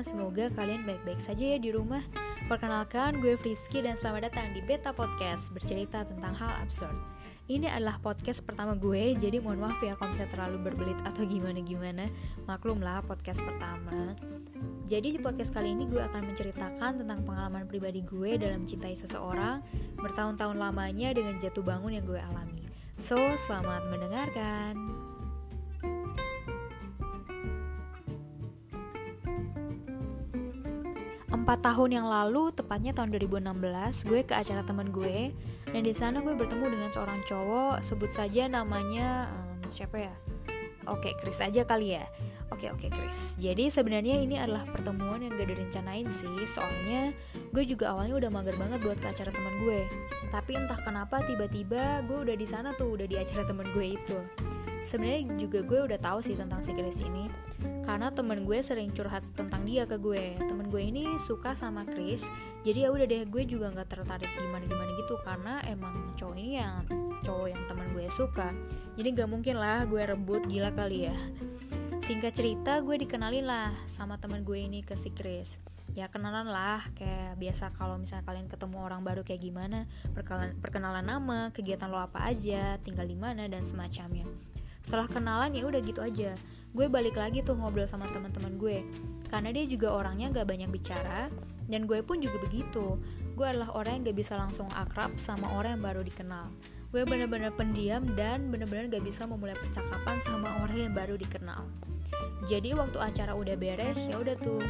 semoga kalian baik-baik saja ya di rumah. Perkenalkan, gue Frisky dan selamat datang di Beta Podcast bercerita tentang hal absurd. Ini adalah podcast pertama gue, jadi mohon maaf ya kalau misalnya terlalu berbelit atau gimana-gimana. Maklumlah podcast pertama. Jadi di podcast kali ini gue akan menceritakan tentang pengalaman pribadi gue dalam cintai seseorang bertahun-tahun lamanya dengan jatuh bangun yang gue alami. So, selamat mendengarkan. Empat tahun yang lalu, tepatnya tahun 2016, gue ke acara temen gue dan di sana gue bertemu dengan seorang cowok, sebut saja namanya um, siapa ya? Oke, Chris aja kali ya. Oke oke Chris. Jadi sebenarnya ini adalah pertemuan yang gak direncanain sih. Soalnya gue juga awalnya udah mager banget buat ke acara teman gue. Tapi entah kenapa tiba-tiba gue udah di sana tuh, udah di acara teman gue itu sebenarnya juga gue udah tahu sih tentang si Chris ini karena temen gue sering curhat tentang dia ke gue. Temen gue ini suka sama Chris jadi ya udah deh gue juga nggak tertarik gimana gimana gitu karena emang cowok ini yang cowok yang temen gue suka. Jadi nggak mungkin lah gue rebut gila kali ya. Singkat cerita gue dikenalin lah sama temen gue ini ke si Chris. Ya kenalan lah kayak biasa kalau misalnya kalian ketemu orang baru kayak gimana perkenalan, perkenalan nama kegiatan lo apa aja tinggal di mana dan semacamnya. Setelah kenalan ya udah gitu aja gue balik lagi tuh ngobrol sama teman-teman gue. Karena dia juga orangnya gak banyak bicara dan gue pun juga begitu. Gue adalah orang yang gak bisa langsung akrab sama orang yang baru dikenal. Gue bener-bener pendiam dan bener-bener gak bisa memulai percakapan sama orang yang baru dikenal. Jadi waktu acara udah beres ya udah tuh.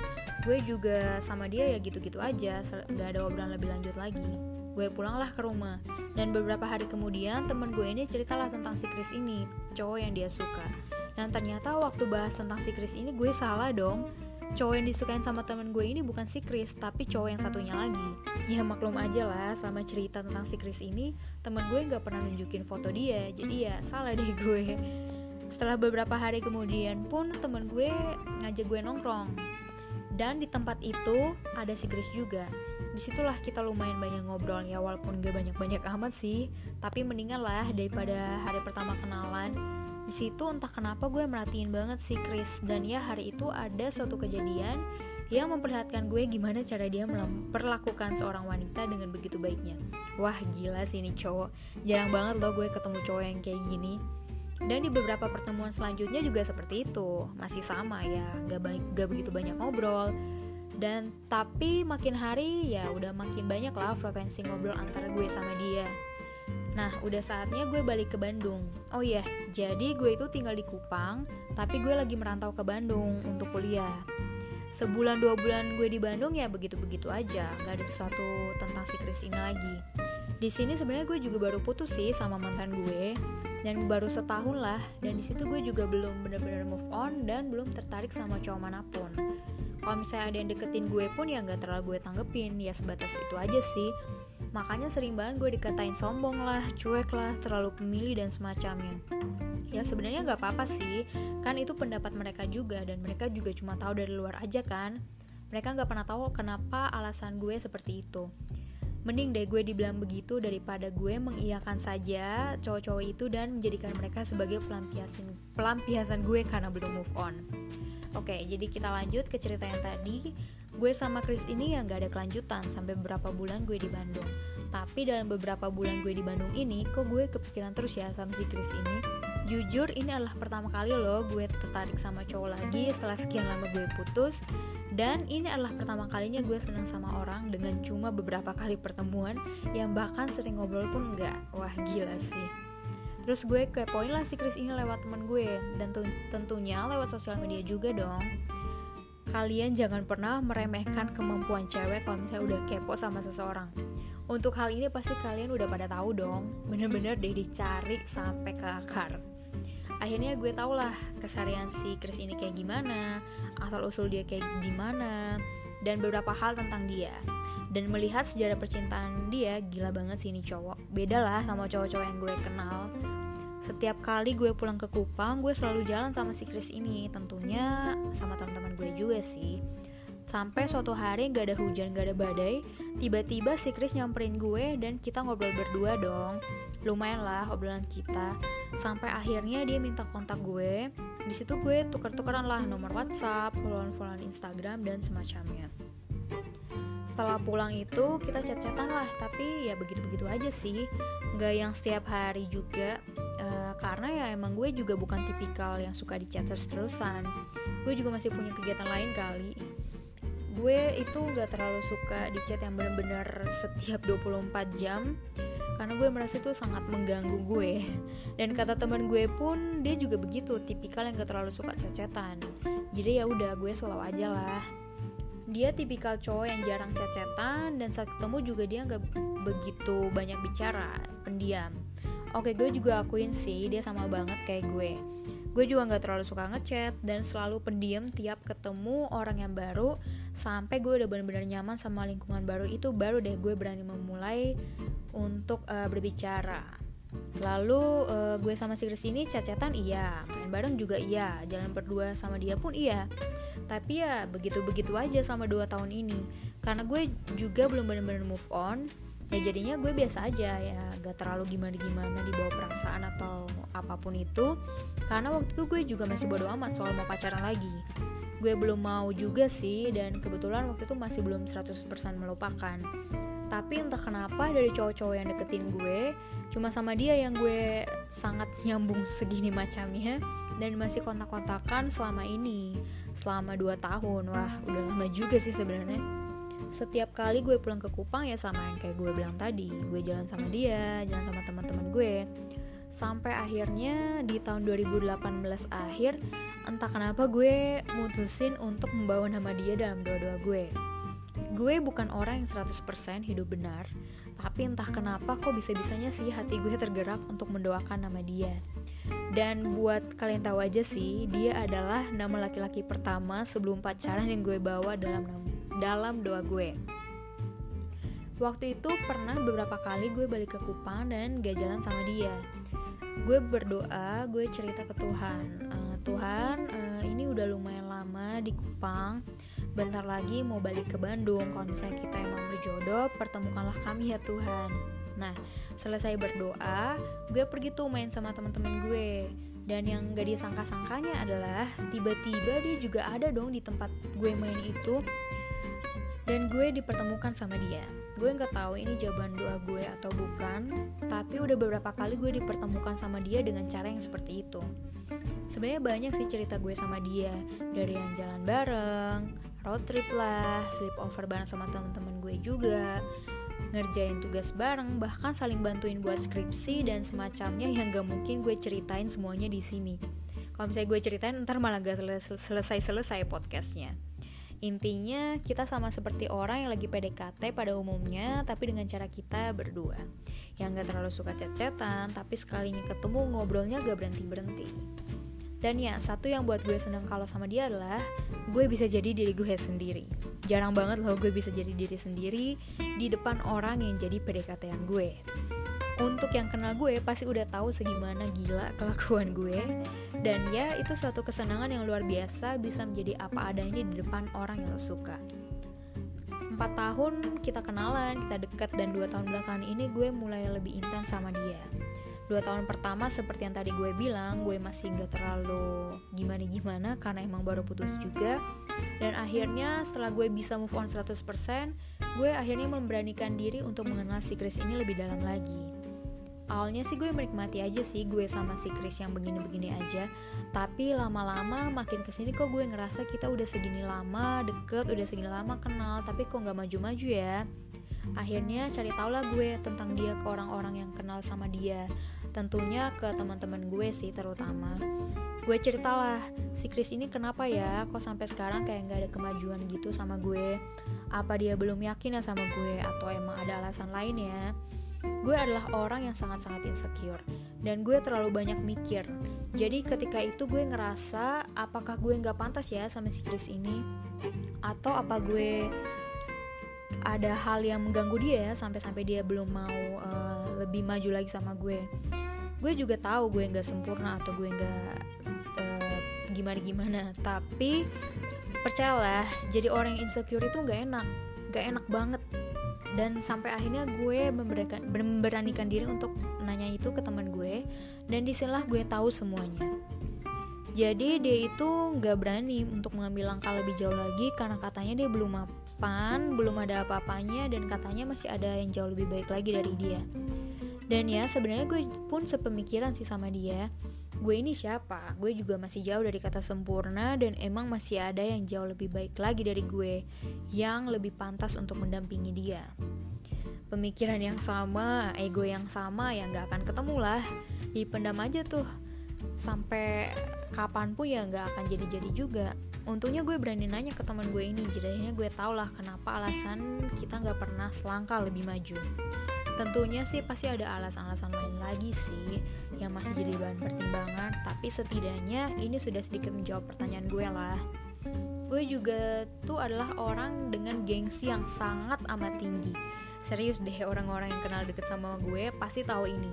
Gue juga sama dia ya gitu-gitu aja gak ada obrolan lebih lanjut lagi. Gue pulanglah ke rumah. Dan beberapa hari kemudian temen gue ini ceritalah tentang si Chris ini cowok yang dia suka dan ternyata waktu bahas tentang si Chris ini gue salah dong. Cowok yang disukain sama temen gue ini bukan si Chris tapi cowok yang satunya lagi. Ya maklum aja lah selama cerita tentang si Chris ini temen gue nggak pernah nunjukin foto dia. Jadi ya salah deh gue. Setelah beberapa hari kemudian pun temen gue ngajak gue nongkrong. Dan di tempat itu ada si Chris juga di situlah kita lumayan banyak ngobrol ya walaupun gak banyak-banyak amat sih. Tapi mendingan lah daripada hari pertama kenalan. Di situ entah kenapa gue merhatiin banget si Chris. Dan ya hari itu ada suatu kejadian yang memperlihatkan gue gimana cara dia memperlakukan seorang wanita dengan begitu baiknya. Wah gila sih ini cowok. Jarang banget loh gue ketemu cowok yang kayak gini. Dan di beberapa pertemuan selanjutnya juga seperti itu. Masih sama ya gak, gak begitu banyak ngobrol dan tapi makin hari ya udah makin banyak lah frekuensi ngobrol antara gue sama dia Nah, udah saatnya gue balik ke Bandung. Oh iya, jadi gue itu tinggal di Kupang, tapi gue lagi merantau ke Bandung untuk kuliah. Sebulan dua bulan gue di Bandung ya begitu-begitu aja, gak ada sesuatu tentang si Chris ini lagi. Di sini sebenarnya gue juga baru putus sih sama mantan gue, dan baru setahun lah. Dan di situ gue juga belum bener-bener move on dan belum tertarik sama cowok mana pun kalau misalnya ada yang deketin gue pun ya nggak terlalu gue tanggepin ya sebatas itu aja sih. Makanya sering banget gue dikatain sombong lah cuek lah terlalu pemilih dan semacamnya. Ya sebenarnya nggak apa-apa sih kan itu pendapat mereka juga dan mereka juga cuma tahu dari luar aja kan. Mereka nggak pernah tahu kenapa alasan gue seperti itu. Mending deh gue dibilang begitu daripada gue mengiyakan saja cowok-cowok itu dan menjadikan mereka sebagai pelampiasan pelampiasan gue karena belum move on. Oke, jadi kita lanjut ke cerita yang tadi. Gue sama Chris ini yang gak ada kelanjutan sampai beberapa bulan gue di Bandung. Tapi dalam beberapa bulan gue di Bandung ini, kok gue kepikiran terus ya sama si Chris ini. Jujur, ini adalah pertama kali loh gue tertarik sama cowok lagi setelah sekian lama gue putus. Dan ini adalah pertama kalinya gue senang sama orang dengan cuma beberapa kali pertemuan yang bahkan sering ngobrol pun enggak. Wah gila sih. Terus gue kepoin lah si Chris ini lewat temen gue. Dan tentunya lewat sosial media juga dong. Kalian jangan pernah meremehkan kemampuan cewek kalau misalnya udah kepo sama seseorang. Untuk hal ini pasti kalian udah pada tahu dong. Bener-bener deh dicari sampai ke akar. Akhirnya gue tau lah kesarian si Chris ini kayak gimana Asal usul dia kayak gimana Dan beberapa hal tentang dia dan melihat sejarah percintaan dia gila banget sih ini cowok. Beda lah sama cowok-cowok yang gue kenal. Setiap kali gue pulang ke Kupang gue selalu jalan sama si Chris ini. Tentunya sama teman-teman gue juga sih. Sampai suatu hari gak ada hujan gak ada badai tiba-tiba si Chris nyamperin gue dan kita ngobrol berdua dong. Lumayan lah obrolan kita. Sampai akhirnya dia minta kontak gue. Di situ gue tuker-tukeran lah nomor WhatsApp followan-followan Instagram dan semacamnya setelah pulang itu kita chat-chatan lah tapi ya begitu-begitu aja sih. Nggak yang setiap hari juga uh, karena ya emang gue juga bukan tipikal yang suka di chat terus-terusan. Gue juga masih punya kegiatan lain kali. Gue itu nggak terlalu suka di chat yang bener-bener setiap 24 jam karena gue merasa itu sangat mengganggu gue. Dan kata teman gue pun dia juga begitu tipikal yang gak terlalu suka cecetan jadi ya udah gue selalu aja lah dia tipikal cowok yang jarang cecetan dan saat ketemu juga dia nggak begitu banyak bicara pendiam oke gue juga akuin sih dia sama banget kayak gue gue juga nggak terlalu suka ngechat dan selalu pendiam tiap ketemu orang yang baru sampai gue udah bener-bener nyaman sama lingkungan baru itu baru deh gue berani memulai untuk uh, berbicara. Lalu uh, gue sama si Chris ini cacetan iya, main bareng juga iya, jalan berdua sama dia pun iya. Tapi ya begitu-begitu aja selama 2 tahun ini. Karena gue juga belum benar-benar move on, ya jadinya gue biasa aja ya gak terlalu gimana-gimana dibawa perasaan atau apa pun itu. Karena waktu itu gue juga masih bodo amat soal mau pacaran lagi. Gue belum mau juga sih dan kebetulan waktu itu masih belum 100% melupakan. Tapi entah kenapa dari cowok-cowok yang deketin gue cuma sama dia yang gue sangat nyambung segini macamnya dan masih kontak-kontakan selama ini selama 2 tahun. Wah udah lama juga sih sebenarnya. Setiap kali gue pulang ke Kupang ya sama yang kayak gue bilang tadi. Gue jalan sama dia jalan sama teman-teman gue. Sampai akhirnya di tahun 2018 akhir entah kenapa gue mutusin untuk membawa nama dia dalam doa-doa gue. Gue bukan orang yang 100% hidup benar, tapi entah kenapa kok bisa-bisanya sih hati gue tergerak untuk mendoakan nama dia. Dan buat kalian tahu aja sih, dia adalah nama laki-laki pertama sebelum pacaran yang gue bawa dalam dalam doa gue. Waktu itu pernah beberapa kali gue balik ke Kupang dan gak jalan sama dia. Gue berdoa, gue cerita ke Tuhan, uh, Tuhan uh, ini udah lumayan lama di Kupang bentar lagi mau balik ke Bandung kalau misalnya kita emang berjodoh pertemukanlah kami ya Tuhan nah selesai berdoa gue pergi tuh main sama teman-teman gue. Dan yang gak disangka-sangkanya adalah tiba-tiba dia juga ada dong di tempat gue main itu. Dan gue dipertemukan sama dia. Gue nggak tahu ini jawaban doa gue atau bukan tapi udah beberapa kali gue dipertemukan sama dia dengan cara yang seperti itu. Sebenarnya banyak sih cerita gue sama dia. Dari yang jalan bareng road trip lah, sleep over bareng sama teman-teman gue juga, ngerjain tugas bareng, bahkan saling bantuin buat skripsi dan semacamnya yang gak mungkin gue ceritain semuanya di sini. Kalau misalnya gue ceritain ntar malah gak selesai-selesai podcastnya. Intinya kita sama seperti orang yang lagi PDKT pada umumnya tapi dengan cara kita berdua Yang gak terlalu suka chat-chatan tapi sekalinya ketemu ngobrolnya gak berhenti-berhenti dan ya, satu yang buat gue seneng kalau sama dia adalah gue bisa jadi diri gue sendiri. Jarang banget loh gue bisa jadi diri sendiri di depan orang yang jadi pdkt gue. Untuk yang kenal gue pasti udah tahu segimana gila kelakuan gue dan ya itu suatu kesenangan yang luar biasa bisa menjadi apa adanya di depan orang yang lo suka. 4 tahun kita kenalan, kita deket dan 2 tahun belakangan ini gue mulai lebih intens sama dia dua tahun pertama seperti yang tadi gue bilang gue masih nggak terlalu gimana gimana karena emang baru putus juga. Dan akhirnya setelah gue bisa move on 100% gue akhirnya memberanikan diri untuk mengenal si Chris ini lebih dalam lagi. Awalnya sih gue menikmati aja sih gue sama si Chris yang begini-begini aja. Tapi lama-lama makin ke sini kok gue ngerasa kita udah segini lama deket udah segini lama kenal tapi kok nggak maju-maju ya. Akhirnya cari tau lah gue tentang dia ke orang-orang yang kenal sama dia tentunya ke teman-teman gue sih terutama. Gue ceritalah si Chris ini kenapa ya kok sampai sekarang kayak nggak ada kemajuan gitu sama gue? Apa dia belum yakin ya sama gue? Atau emang ada alasan lain ya? Gue adalah orang yang sangat-sangat insecure dan gue terlalu banyak mikir. Jadi ketika itu gue ngerasa apakah gue nggak pantas ya sama si Chris ini? Atau apa gue ada hal yang mengganggu dia ya sampai-sampai dia belum mau uh, lebih maju lagi sama gue. Gue juga tahu gue nggak sempurna atau gue nggak uh, gimana gimana tapi percayalah jadi orang yang insecure itu nggak enak. Nggak enak banget. Dan sampai akhirnya gue memberanikan diri untuk nanya itu ke teman gue. Dan di sinilah gue tahu semuanya. Jadi dia itu nggak berani untuk mengambil langkah lebih jauh lagi karena katanya dia belum mapan, belum ada apa-apanya dan katanya masih ada yang jauh lebih baik lagi dari dia. Dan ya sebenarnya gue pun sepemikiran sih sama dia gue ini siapa? Gue juga masih jauh dari kata sempurna dan emang masih ada yang jauh lebih baik lagi dari gue yang lebih pantas untuk mendampingi dia. Pemikiran yang sama, ego yang sama ya nggak akan ketemu lah. Dipendam aja tuh sampai kapan pun ya nggak akan jadi-jadi juga. Untungnya gue berani nanya ke teman gue ini, jadinya gue tau lah kenapa alasan kita nggak pernah selangkah lebih maju. Tentunya sih pasti ada alasan-alasan lain lagi sih yang masih jadi bahan pertimbangan, tapi setidaknya ini sudah sedikit menjawab pertanyaan gue lah. Gue juga tuh adalah orang dengan gengsi yang sangat amat tinggi. Serius deh orang-orang yang kenal deket sama gue pasti tahu ini.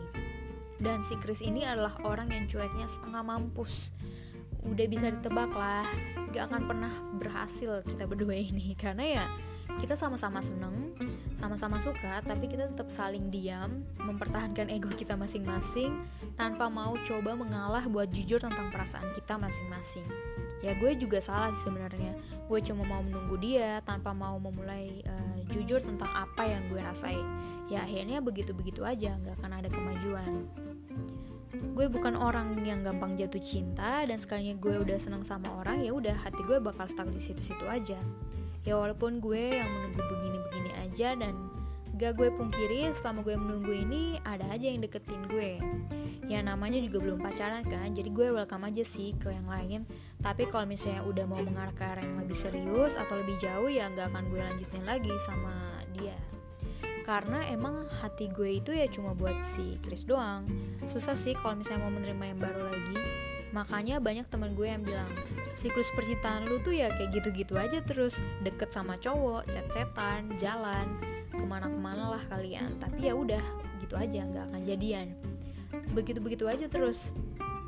Dan si Chris ini adalah orang yang cueknya setengah mampus. Udah bisa ditebak lah, gak akan pernah berhasil kita berdua ini karena ya kita sama-sama seneng, sama-sama suka, tapi kita tetap saling diam, mempertahankan ego kita masing-masing, tanpa mau coba mengalah buat jujur tentang perasaan kita masing-masing. Ya gue juga salah sih sebenarnya. Gue cuma mau menunggu dia tanpa mau memulai uh, jujur tentang apa yang gue rasain. Ya akhirnya begitu-begitu aja, nggak akan ada kemajuan gue bukan orang yang gampang jatuh cinta dan sekalinya gue udah seneng sama orang ya udah hati gue bakal stuck di situ-situ aja ya walaupun gue yang menunggu begini-begini aja dan gak gue pungkiri selama gue menunggu ini ada aja yang deketin gue. Ya namanya juga belum pacaran kan jadi gue welcome aja sih ke yang lain. Tapi kalau misalnya udah mau mengarah ke arah yang lebih serius atau lebih jauh ya gak akan gue lanjutin lagi sama dia. Karena emang hati gue itu ya cuma buat si Chris doang. Susah sih kalau misalnya mau menerima yang baru lagi makanya banyak teman gue yang bilang siklus percintaan lu tuh ya kayak gitu-gitu aja terus deket sama cowok chat-chatan jalan ke mana-kemana lah kalian. Tapi ya udah gitu aja nggak akan jadian. Begitu-begitu aja terus.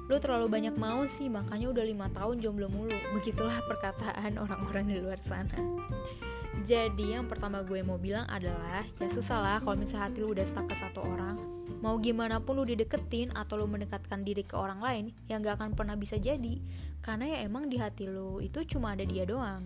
Lu terlalu banyak mau sih makanya udah lima tahun jomblo mulu. Begitulah perkataan orang-orang di luar sana. Jadi yang pertama gue mau bilang adalah ya susah lah kalau misalnya hati lu udah stuck ke satu orang Mau gimana pun lu dideketin atau lu mendekatkan diri ke orang lain yang gak akan pernah bisa jadi. Karena ya emang di hati lu itu cuma ada dia doang.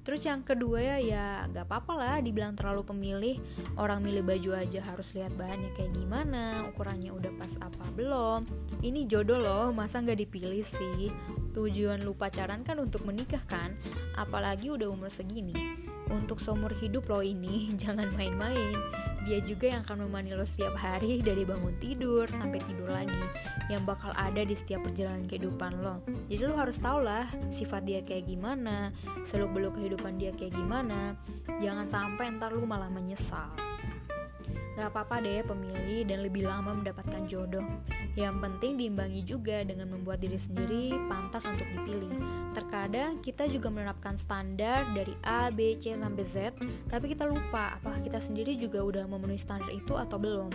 Terus yang kedua ya ya gak apa-apa lah dibilang terlalu pemilih. Orang milih baju aja harus lihat bahannya kayak gimana Ukurannya udah pas apa belum. Ini jodoh loh masa gak dipilih sih? Tujuan lu pacaran kan untuk menikah kan? Apalagi udah umur segini. Untuk seumur hidup lo ini jangan main-main dia juga yang akan menemani lo setiap hari dari bangun tidur sampai tidur lagi yang bakal ada di setiap perjalanan kehidupan lo. Jadi lo harus tau lah sifat dia kayak gimana seluk beluk kehidupan dia kayak gimana. Jangan sampai ntar lo malah menyesal Gak apa-apa deh pemilih dan lebih lama mendapatkan jodoh. Yang penting diimbangi juga dengan membuat diri sendiri pantas untuk dipilih. Terkadang kita juga menerapkan standar dari A, B, C sampai Z, tapi kita lupa apakah kita sendiri juga udah memenuhi standar itu atau belum.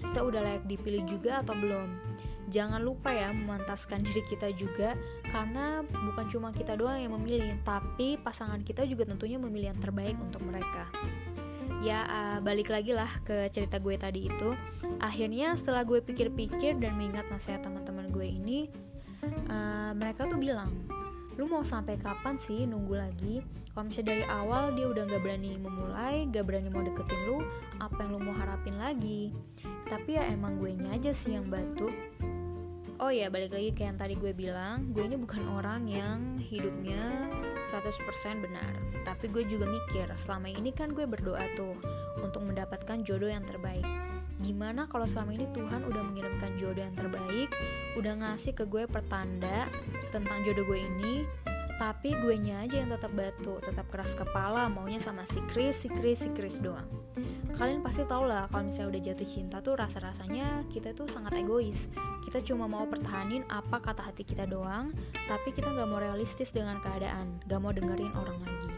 Kita udah layak dipilih juga atau belum. Jangan lupa ya memantaskan diri kita juga karena bukan cuma kita doang yang memilih, tapi pasangan kita juga tentunya memilih yang terbaik untuk mereka ya uh, balik lagi lah ke cerita gue tadi itu. Akhirnya setelah gue pikir-pikir dan mengingat nasihat teman-teman gue ini uh, mereka tuh bilang lu mau sampai kapan sih nunggu lagi? Kalau misalnya dari awal dia udah gak berani memulai gak berani mau deketin lu apa yang lu mau harapin lagi? Tapi ya emang gue nya aja sih yang batu oh ya balik lagi kayak yang tadi gue bilang gue ini bukan orang yang hidupnya 100% benar. Tapi gue juga mikir selama ini kan gue berdoa tuh Untuk mendapatkan jodoh yang terbaik. Gimana kalau selama ini Tuhan udah mengirimkan jodoh yang terbaik Udah ngasih ke gue pertanda tentang jodoh gue ini tapi gue nya aja yang tetap batu, tetap keras kepala, maunya sama si Chris, si Chris, si Chris doang. Kalian pasti tau lah kalau misalnya udah jatuh cinta tuh rasa-rasanya kita tuh sangat egois. Kita cuma mau pertahanin apa kata hati kita doang, tapi kita gak mau realistis dengan keadaan, gak mau dengerin orang lagi.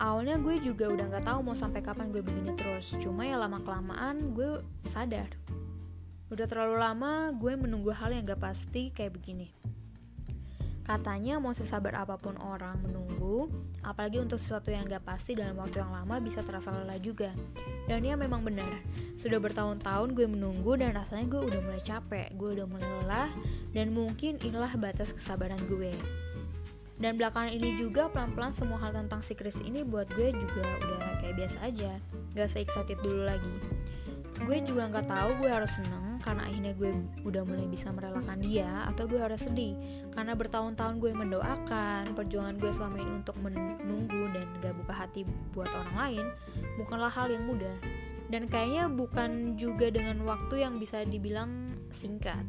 Awalnya gue juga udah gak tahu mau sampai kapan gue begini terus, cuma ya lama kelamaan gue sadar. Udah terlalu lama gue menunggu hal yang gak pasti kayak begini Katanya mau sesabar apa pun orang menunggu, apalagi untuk sesuatu yang gak pasti dalam waktu yang lama bisa terasa lelah juga. Dan ya memang benar, sudah bertahun-tahun gue menunggu dan rasanya gue udah mulai capek, gue udah mulai lelah, dan mungkin inilah batas kesabaran gue. Dan belakangan ini juga pelan-pelan semua hal tentang si Chris ini buat gue juga udah kayak biasa aja, gak se-excited dulu lagi. Gue juga gak tahu gue harus seneng karena akhirnya gue udah mulai bisa merelakan dia atau gue harus sedih. Karena bertahun-tahun gue mendoakan perjuangan gue selama ini untuk menunggu dan gak buka hati buat orang lain bukanlah hal yang mudah. Dan kayaknya bukan juga dengan waktu yang bisa dibilang singkat.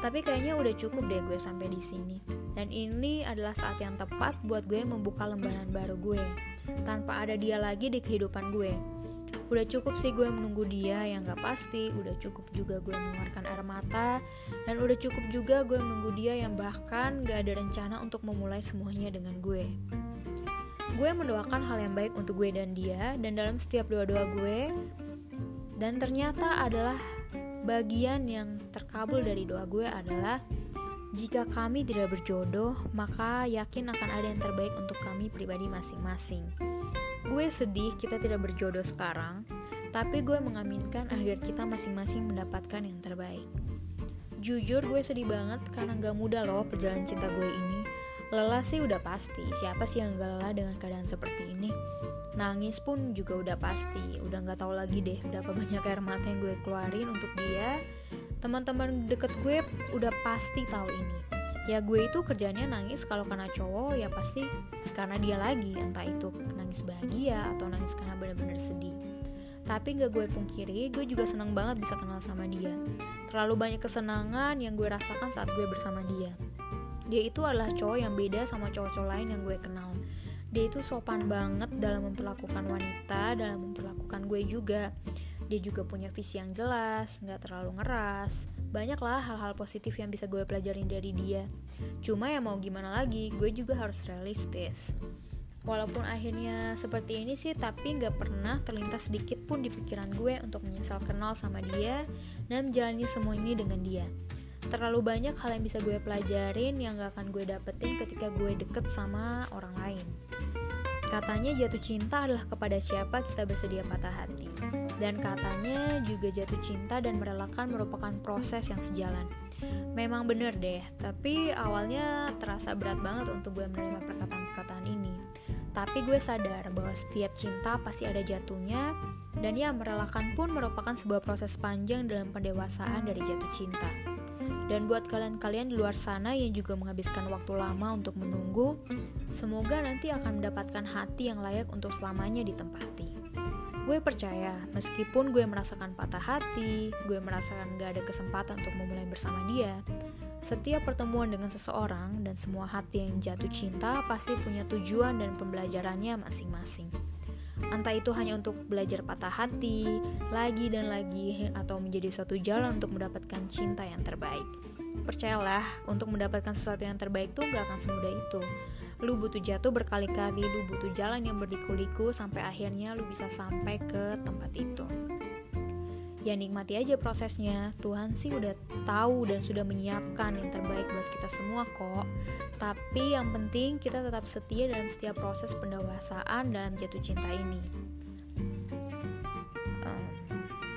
Tapi kayaknya udah cukup deh gue sampai di sini. Dan ini adalah saat yang tepat buat gue membuka lembaran baru gue tanpa ada dia lagi di kehidupan gue Udah cukup sih gue menunggu dia yang gak pasti, udah cukup juga gue mengeluarkan air mata, dan udah cukup juga gue menunggu dia yang bahkan gak ada rencana untuk memulai semuanya dengan gue. Gue mendoakan hal yang baik untuk gue dan dia, dan dalam setiap doa-doa gue, dan ternyata adalah bagian yang terkabul dari doa gue adalah jika kami tidak berjodoh, maka yakin akan ada yang terbaik untuk kami pribadi masing-masing. Gue sedih kita tidak berjodoh sekarang, tapi gue mengaminkan agar kita masing-masing mendapatkan yang terbaik. Jujur gue sedih banget karena gak mudah loh perjalanan cinta gue ini. Lelah sih udah pasti, siapa sih yang gak lelah dengan keadaan seperti ini? Nangis pun juga udah pasti, udah gak tahu lagi deh berapa banyak air mata yang gue keluarin untuk dia. Teman-teman deket gue udah pasti tahu ini ya gue itu kerjanya nangis kalau karena cowok ya pasti karena dia lagi. Entah itu nangis bahagia atau nangis karena benar-benar sedih. Tapi gak gue pungkiri gue juga senang banget bisa kenal sama dia. Terlalu banyak kesenangan yang gue rasakan saat gue bersama dia. Dia itu adalah cowok yang beda sama cowok-cowok lain yang gue kenal. Dia itu sopan banget dalam memperlakukan wanita dalam memperlakukan gue juga dia juga punya visi yang jelas, nggak terlalu ngeras. Banyaklah hal-hal positif yang bisa gue pelajarin dari dia. Cuma ya mau gimana lagi, gue juga harus realistis. Walaupun akhirnya seperti ini sih, tapi nggak pernah terlintas sedikit pun di pikiran gue untuk menyesal kenal sama dia dan menjalani semua ini dengan dia. Terlalu banyak hal yang bisa gue pelajarin yang gak akan gue dapetin ketika gue deket sama orang lain. Katanya jatuh cinta adalah kepada siapa kita bersedia patah hati. Dan katanya juga jatuh cinta dan merelakan merupakan proses yang sejalan. Memang bener deh, tapi awalnya terasa berat banget untuk gue menerima perkataan-perkataan ini. Tapi gue sadar bahwa setiap cinta pasti ada jatuhnya, dan ya merelakan pun merupakan sebuah proses panjang dalam pendewasaan dari jatuh cinta. Dan buat kalian-kalian di luar sana yang juga menghabiskan waktu lama untuk menunggu, semoga nanti akan mendapatkan hati yang layak untuk selamanya ditempati. Gue percaya, meskipun gue merasakan patah hati, gue merasakan gak ada kesempatan untuk memulai bersama dia, setiap pertemuan dengan seseorang dan semua hati yang jatuh cinta pasti punya tujuan dan pembelajarannya masing-masing. Entah itu hanya untuk belajar patah hati, lagi dan lagi, atau menjadi suatu jalan untuk mendapatkan cinta yang terbaik. Percayalah, untuk mendapatkan sesuatu yang terbaik tuh gak akan semudah itu. Lu butuh jatuh berkali-kali, lu butuh jalan yang berliku-liku sampai akhirnya lu bisa sampai ke tempat itu. Ya nikmati aja prosesnya. Tuhan sih udah tahu dan sudah menyiapkan yang terbaik buat kita semua kok. Tapi yang penting kita tetap setia dalam setiap proses pendewasaan dalam jatuh cinta ini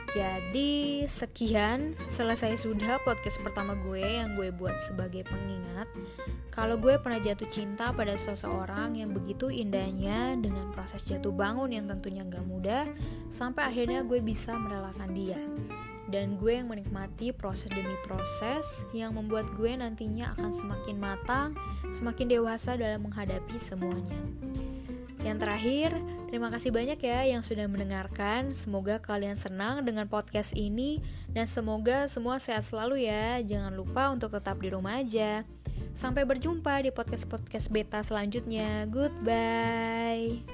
jadi sekian. Selesai sudah podcast pertama gue yang gue buat sebagai pengingat. Kalau gue pernah jatuh cinta pada seseorang yang begitu indahnya dengan proses jatuh bangun yang tentunya gak mudah sampai akhirnya gue bisa merelakan dia. Dan gue yang menikmati proses demi proses yang membuat gue nantinya akan semakin matang, semakin dewasa dalam menghadapi semuanya. Yang terakhir, terima kasih banyak ya yang sudah mendengarkan. Semoga kalian senang dengan podcast ini dan semoga semua sehat selalu ya. Jangan lupa untuk tetap di rumah aja. Sampai berjumpa di podcast-podcast beta selanjutnya. Goodbye.